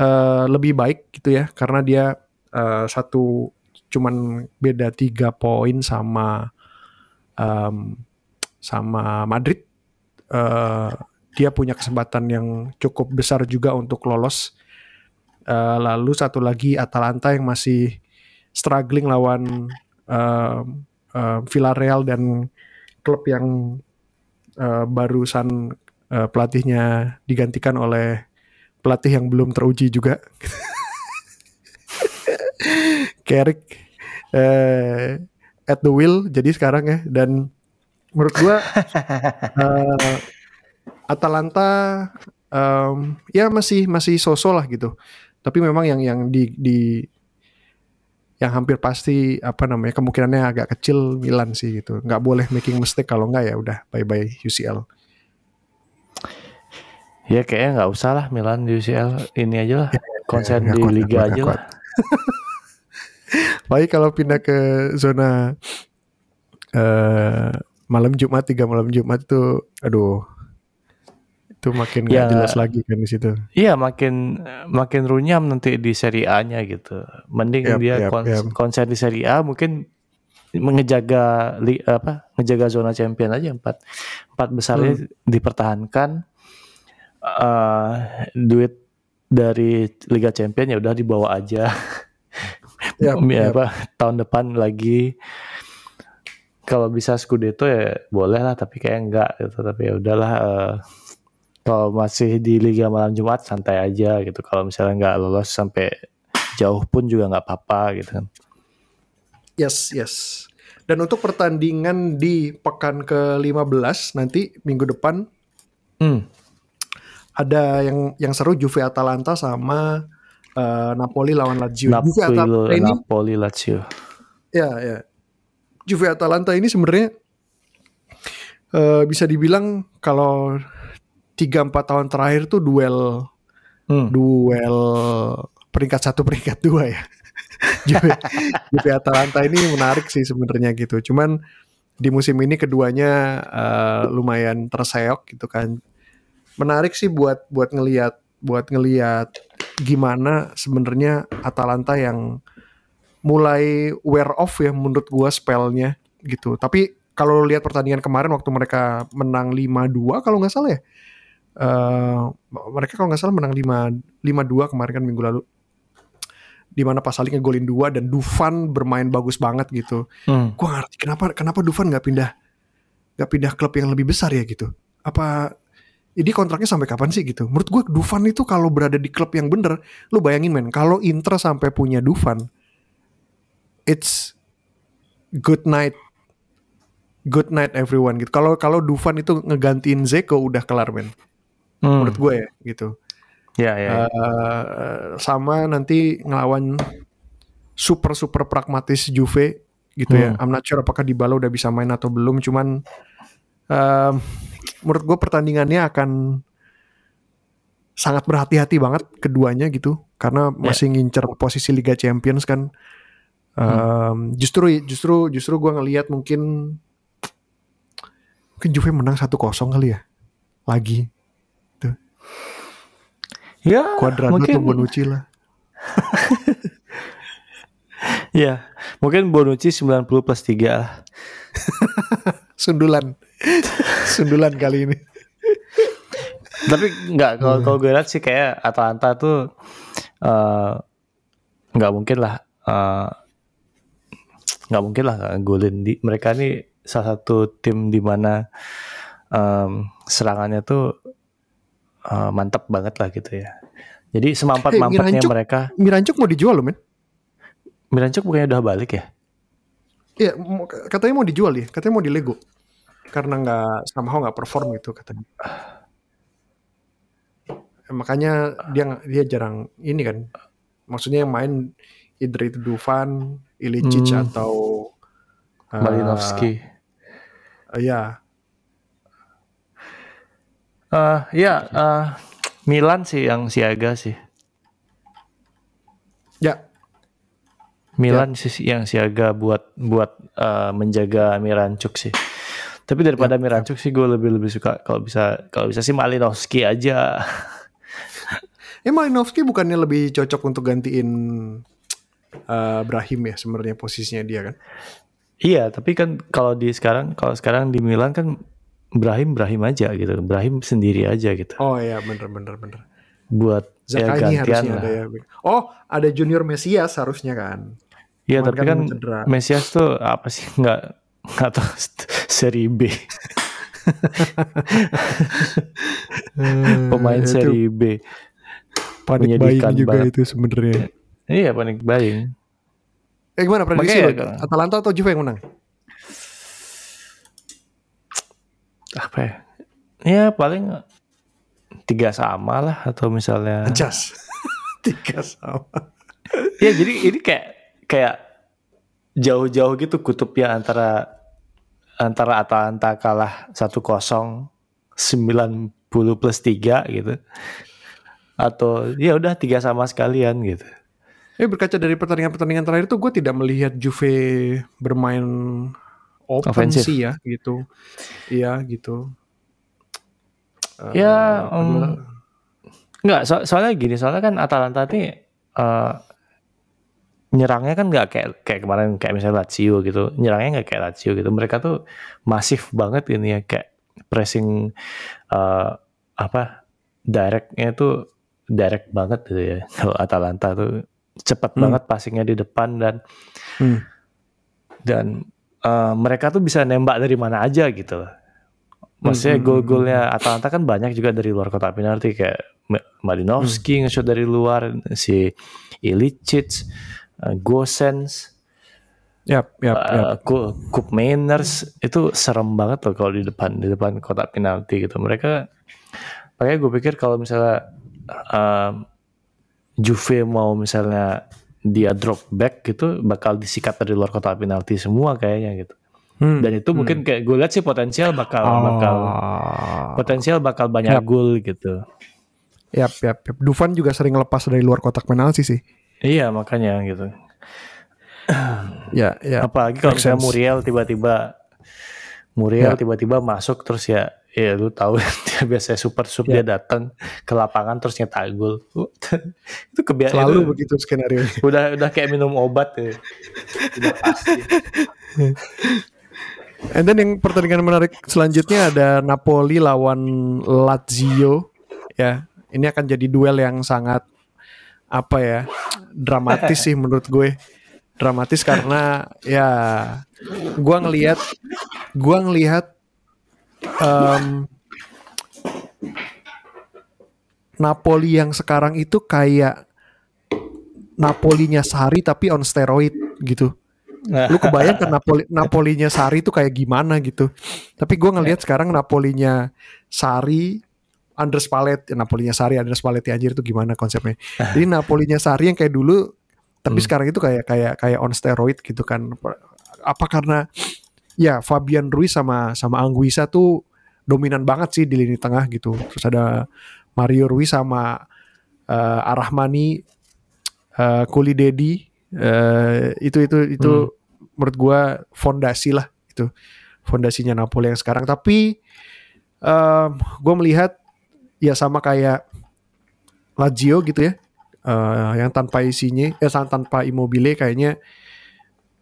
eh, lebih baik gitu ya karena dia eh, satu cuman beda tiga poin sama em, sama Madrid. Eh, dia punya kesempatan yang cukup besar juga untuk lolos. Eh, lalu satu lagi Atalanta yang masih struggling lawan em, em, Villarreal dan klub yang eh, barusan eh, pelatihnya digantikan oleh pelatih yang belum teruji juga. Carrick eh, at the wheel jadi sekarang ya dan menurut gua eh, Atalanta em, ya masih masih sosok lah gitu. Tapi memang yang yang di di yang hampir pasti apa namanya kemungkinannya agak kecil Milan sih gitu. Nggak boleh making mistake kalau nggak ya udah bye bye UCL. Ya kayaknya nggak usah lah Milan di UCL ini aja lah. Konsen di kuat, liga kuat, aja nggak lah. Baik kalau pindah ke zona eh malam Jumat tiga malam Jumat itu aduh itu makin nggak Ya. jelas lagi kan di situ. Iya makin makin runyam nanti di Serie A-nya gitu. Mending Yap, dia yap, kons- yap. konsen di Serie A mungkin mengejaga li, apa ngejaga zona champion aja empat empat besarnya Hmm. dipertahankan Eh, duit dari Liga Champion ya udah dibawa aja Yap, ya yap. apa tahun depan lagi kalau bisa Scudetto ya boleh lah tapi kayak enggak gitu tapi ya udahlah eh, kalau masih di Liga Malam Jumat santai aja gitu kalau misalnya nggak lolos sampai jauh pun juga nggak apa-apa gitu kan Yes, yes. Dan untuk pertandingan di pekan ke-15 nanti minggu depan hmm. Ada yang yang seru Juve Atalanta sama eh, Napoli lawan Lazio. Juve Atalanta Napoli, ini Napoli Lazio ya ya. Juve Atalanta ini sebenarnya eh, bisa dibilang kalau 3 4 tahun terakhir tuh duel Hmm. duel peringkat satu peringkat dua ya. Juve, Juve Atalanta ini menarik sih sebenarnya gitu. Cuman di musim ini keduanya eh, lumayan terseok gitu kan. Menarik sih buat buat ngelihat buat ngelihat gimana sebenarnya Atalanta yang mulai wear off ya menurut gua spellnya gitu. Tapi kalau lihat pertandingan kemarin waktu mereka menang 5-2 kalau nggak salah ya. eh, mereka kalau nggak salah menang 5 5-2 kemarin kan minggu lalu. Di mana Pasali ngegolin dua dan Dufan bermain bagus banget gitu. Hmm. Gua ngerti kenapa kenapa Dufan nggak pindah nggak pindah klub yang lebih besar ya gitu. Apa ini kontraknya sampai kapan sih gitu? Menurut gue Dufan itu kalau berada di klub yang bener, lu bayangin men, kalau Inter sampai punya Dufan, it's good night, good night everyone gitu. Kalau kalau Dufan itu ngegantiin Zeko udah kelar men, Hmm. menurut gue ya gitu. ya ya ya. Eh, sama nanti ngelawan super super pragmatis Juve gitu ya. Hmm. I'm not sure apakah Dybala udah bisa main atau belum. Cuman em, menurut gue pertandingannya akan sangat berhati-hati banget keduanya gitu. Karena masih ngincer posisi Liga Champions kan. Em, Justru justru justru gue ngelihat mungkin mungkin Juve menang 1-0 kali ya. Lagi. Ya Cuadrado mungkin Bonucci lah. Iya, mungkin Bonucci 90 plus 3 lah. Sundulan. Sundulan kali ini. Tapi nggak kalau kalau gue lihat sih kayak Atalanta tuh eh, nggak mungkin lah eh, nggak mungkin lah nggak golin di mereka ini salah satu tim di mana em, serangannya tuh eh, mantap banget lah gitu ya. Jadi semampat mampatnya Mirancuk- mereka. Mirancuk mau dijual loh men. Mirancuk bukannya udah balik ya? Iya, katanya mau dijual ya. Katanya mau di Lego. Karena nggak somehow nggak perform gitu katanya. Eh, Makanya dia dia jarang ini kan. Maksudnya yang main either itu Dufan, Ilicic Hmm. atau eh, Malinovski. eh, ya, Eh ya eh, Milan sih yang siaga sih. Milan sih yang siaga buat buat eh, menjaga Mirancuk sih. Tapi daripada Mirancuk sih gue lebih lebih suka kalau bisa kalau bisa sih Malinovski aja. Eh Malinovski bukannya lebih cocok untuk gantiin eh, Brahim ya sebenarnya posisinya dia kan? iya, tapi kan kalau di sekarang kalau sekarang di Milan kan Brahim Brahim aja gitu. Brahim sendiri aja gitu. Oh iya bener bener bener. Buat ya Zakani gantian harusnya lah. ada ya. Oh ada Junior Mesias harusnya kan? Iya, tapi kan kan cedera. Mesias tuh apa sih nggak nggak tahu seri B. Pemain Eh, itu seri B. panik buying juga banget. itu sebenarnya. Iya, panik buying. Eh gimana prediksi lo? Atalanta atau Juve yang menang? apa ya? Ya paling tiga sama lah atau misalnya. Jas. Tiga sama. Ya jadi ini kayak kayak jauh-jauh gitu kutubnya antara antara Atalanta kalah 1-0 90 plus 3 gitu. Atau ya udah tiga sama sekalian gitu. Eh berkaca dari pertandingan-pertandingan terakhir tuh gue tidak melihat Juve bermain open Ofensif. sih ya gitu. Iya gitu. Ya, em, adalah- Enggak, so- soalnya gini, soalnya kan Atalanta ini eh, nyerangnya kan nggak kayak kayak kemarin kayak misalnya Lazio gitu. Nyerangnya nggak kayak Lazio gitu. Mereka tuh masif banget ini ya kayak pressing eh, apa directnya tuh direct banget gitu ya. Kalau Atalanta tuh cepat Hmm. banget passingnya di depan dan Hmm. dan eh, mereka tuh bisa nembak dari mana aja gitu. Maksudnya Hmm, hmm, gol-golnya Atalanta kan banyak juga dari luar kotak penalti kayak Ma- Hmm. Nge-shot dari luar, si Ilicic, eh, Gosens, yap, eh, yap. Ku- Kup Mainers itu serem banget loh kalau di depan di depan kotak penalti gitu. Mereka makanya gue pikir kalau misalnya eh, Juve mau misalnya dia drop back gitu bakal disikat dari luar kotak penalti semua kayaknya gitu. Hmm. Dan itu mungkin kayak gue lihat sih potensial bakal bakal Ah. potensial bakal banyak Yap. gol gitu. Yap, yap, yap. Dufan juga sering lepas dari luar kotak penalti sih. Iya makanya gitu. Ya, ya. Apalagi kalau misalnya. Muriel tiba-tiba Muriel Ya. tiba-tiba masuk terus ya ya lu tahu dia biasanya super sub Ya. dia datang ke lapangan terus nyetak gol. itu kebiasaan Selalu itu begitu skenario. udah udah kayak minum obat ya. Udah pasti. And then yang pertandingan menarik selanjutnya ada Napoli lawan Lazio. Ya, ini akan jadi duel yang sangat apa ya dramatis sih menurut gue. Dramatis karena ya gua ngelihat gua ngelihat em, Napoli yang sekarang itu kayak Napolinya Sari tapi on steroid gitu lu kebayang kan Napoli Napolinya Sari itu kayak gimana gitu. Tapi gue ngelihat sekarang Napolinya Sari Andres Palet, Napolinya Sari Andres Paletti anjir itu gimana konsepnya. Jadi Napolinya Sari yang kayak dulu tapi Hmm. sekarang itu kayak kayak kayak on steroid gitu kan. Apa karena ya Fabian Ruiz sama sama Anguissa tuh dominan banget sih di lini tengah gitu. Terus ada Mario Ruiz sama eh, Arahmani eh Kuli Dedi eh, itu itu itu menurut gua fondasi lah itu fondasinya Napoli yang sekarang tapi em, gua melihat ya sama kayak Lazio gitu ya eh, yang tanpa isinya ya san- tanpa Immobile kayaknya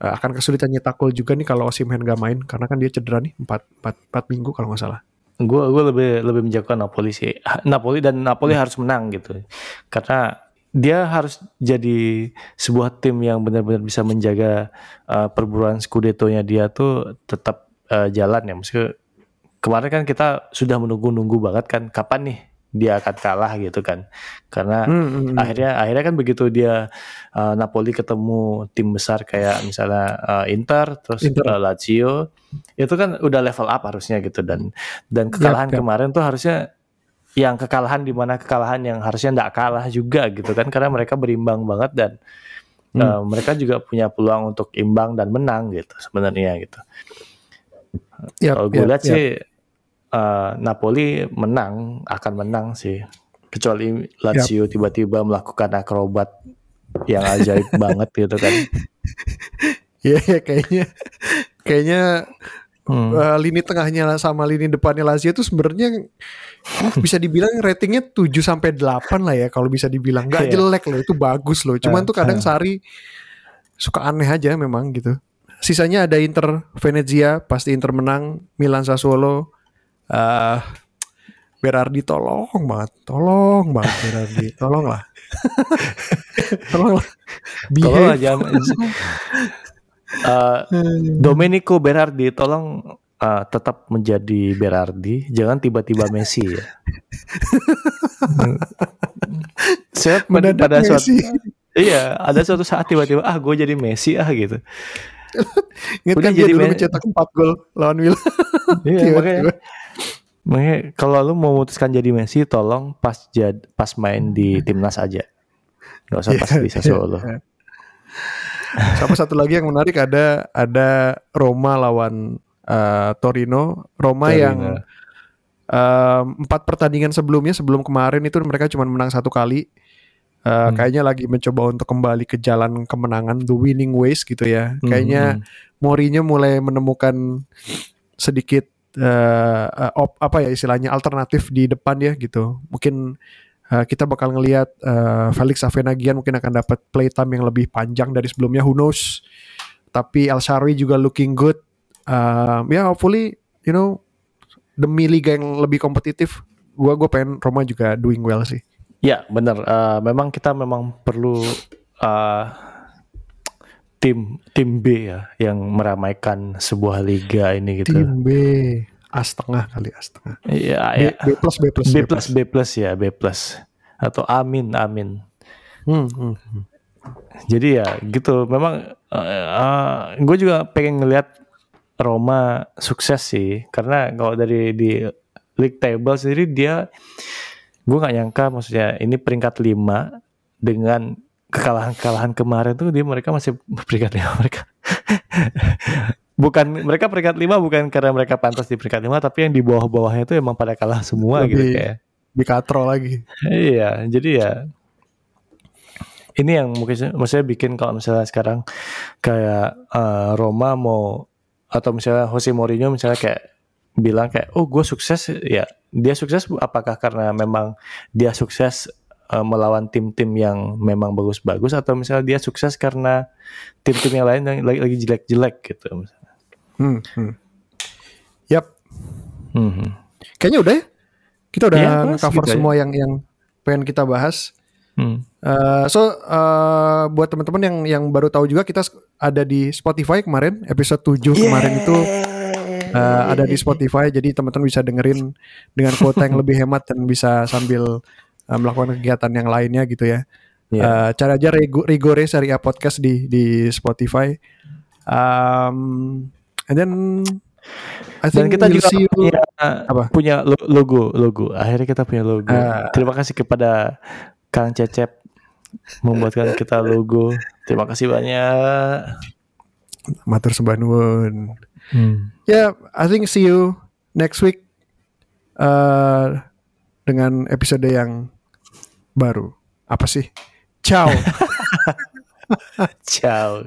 uh, akan kesulitan nyetak gol juga nih kalau Osimhen gak main karena kan dia cedera nih 4 4, 4 minggu kalau nggak salah. Gue gue lebih lebih menjagokan Napoli sih. Napoli dan Napoli hmm. harus menang gitu. Karena dia harus jadi sebuah tim yang benar-benar bisa menjaga uh, perburuan Scudetto-nya dia tuh tetap uh, jalan ya. Maksudnya kemarin kan kita sudah menunggu-nunggu banget kan kapan nih dia akan kalah gitu kan karena hmm, hmm, hmm. akhirnya akhirnya kan begitu dia uh, Napoli ketemu tim besar kayak misalnya uh, Inter terus Inter. Uh, Lazio itu kan udah level up harusnya gitu dan dan kekalahan yep, yep. kemarin tuh harusnya yang kekalahan di mana kekalahan yang harusnya tidak kalah juga gitu kan karena mereka berimbang banget dan hmm. uh, mereka juga punya peluang untuk imbang dan menang gitu sebenarnya gitu. Yep, Kalau gue yep, lihat yep. sih uh, Napoli menang akan menang sih kecuali Lazio tiba-tiba yep. melakukan akrobat yang ajaib banget gitu kan Iya yeah, kayaknya kayaknya hmm. uh, lini tengahnya sama lini depannya Lazio itu sebenarnya bisa dibilang ratingnya 7 sampai 8 lah ya kalau bisa dibilang nggak yeah. jelek loh itu bagus loh cuman uh, tuh kadang uh. Sari suka aneh aja memang gitu sisanya ada Inter Venezia pasti Inter menang Milan Sassuolo uh, Berardi tolong banget, tolong banget Berardi, tolong lah, tolong lah, tolong aja. uh, Domenico Berardi, tolong uh, tetap menjadi Berardi, jangan tiba-tiba Messi ya. Saya pada, pada suatu iya ada suatu saat tiba-tiba ah gue jadi Messi ah gitu. Ingat kan jadi dulu mencetak 4 gol lawan Milan. Iya, makanya Makanya kalau lu mau memutuskan jadi Messi, tolong pas jad, pas main di timnas aja. Gak usah pas di Sassuolo. Sama satu lagi yang menarik ada ada Roma lawan uh, Torino. Roma Torino. yang uh, empat pertandingan sebelumnya sebelum kemarin itu mereka cuma menang satu kali. Uh, hmm. Kayaknya lagi mencoba untuk kembali ke jalan kemenangan, the winning ways gitu ya. Hmm. Kayaknya hmm. Mourinho mulai menemukan sedikit uh, op, apa ya istilahnya alternatif di depan ya gitu. Mungkin uh, kita bakal ngelihat uh, Felix Avenagian mungkin akan dapat playtime yang lebih panjang dari sebelumnya. Who knows? Tapi El Shaarawy juga looking good. Uh, ya yeah, hopefully you know demi liga yang lebih kompetitif, gua gue pengen Roma juga doing well sih. Ya benar. Uh, memang kita memang perlu uh, tim tim B ya yang meramaikan sebuah liga ini gitu. Tim B. A setengah kali A setengah. Iya, B, ya. B plus B plus B plus B plus ya B plus atau amin amin. Hmm, hmm. hmm. Jadi ya gitu. Memang uh, uh, gue juga pengen ngelihat Roma sukses sih karena kalau dari di league table sendiri dia gue nggak nyangka maksudnya ini peringkat 5 dengan kekalahan-kekalahan kemarin tuh dia mereka masih peringkat lima mereka bukan mereka peringkat lima bukan karena mereka pantas di peringkat lima tapi yang di bawah-bawahnya itu emang pada kalah semua Lebih gitu kayak. di katro lagi. Iya jadi ya ini yang mungkin maksudnya bikin kalau misalnya sekarang kayak uh, Roma mau atau misalnya Jose Mourinho misalnya kayak bilang kayak oh gue sukses ya dia sukses apakah karena memang dia sukses uh, melawan tim-tim yang memang bagus-bagus atau misalnya dia sukses karena tim-tim yang lain yang lagi, lagi jelek-jelek gitu misalnya. Hmm, hmm. Yap. Hmm. Kayaknya udah ya. Kita udah ya, cover gitu semua ya. yang yang pengen kita bahas. Hmm. Uh, so uh, buat teman-teman yang yang baru tahu juga kita ada di Spotify kemarin episode 7 yeah. kemarin itu uh, ada di Spotify jadi teman-teman bisa dengerin dengan kuota yang lebih hemat dan bisa sambil uh, melakukan kegiatan yang lainnya gitu ya. Yeah. Iya. Uh, cari aja Rigore Serie A Podcast di di Spotify. Um, and then I think Dan kita juga you... punya, apa? punya logo logo. Akhirnya kita punya logo. Uh, Terima kasih kepada Kang Cecep membuatkan kita logo. Terima kasih banyak. Matur sebanun. Hmm. Ya, yeah, I think see you next week uh, dengan episode yang baru. Apa sih? Ciao. Ciao.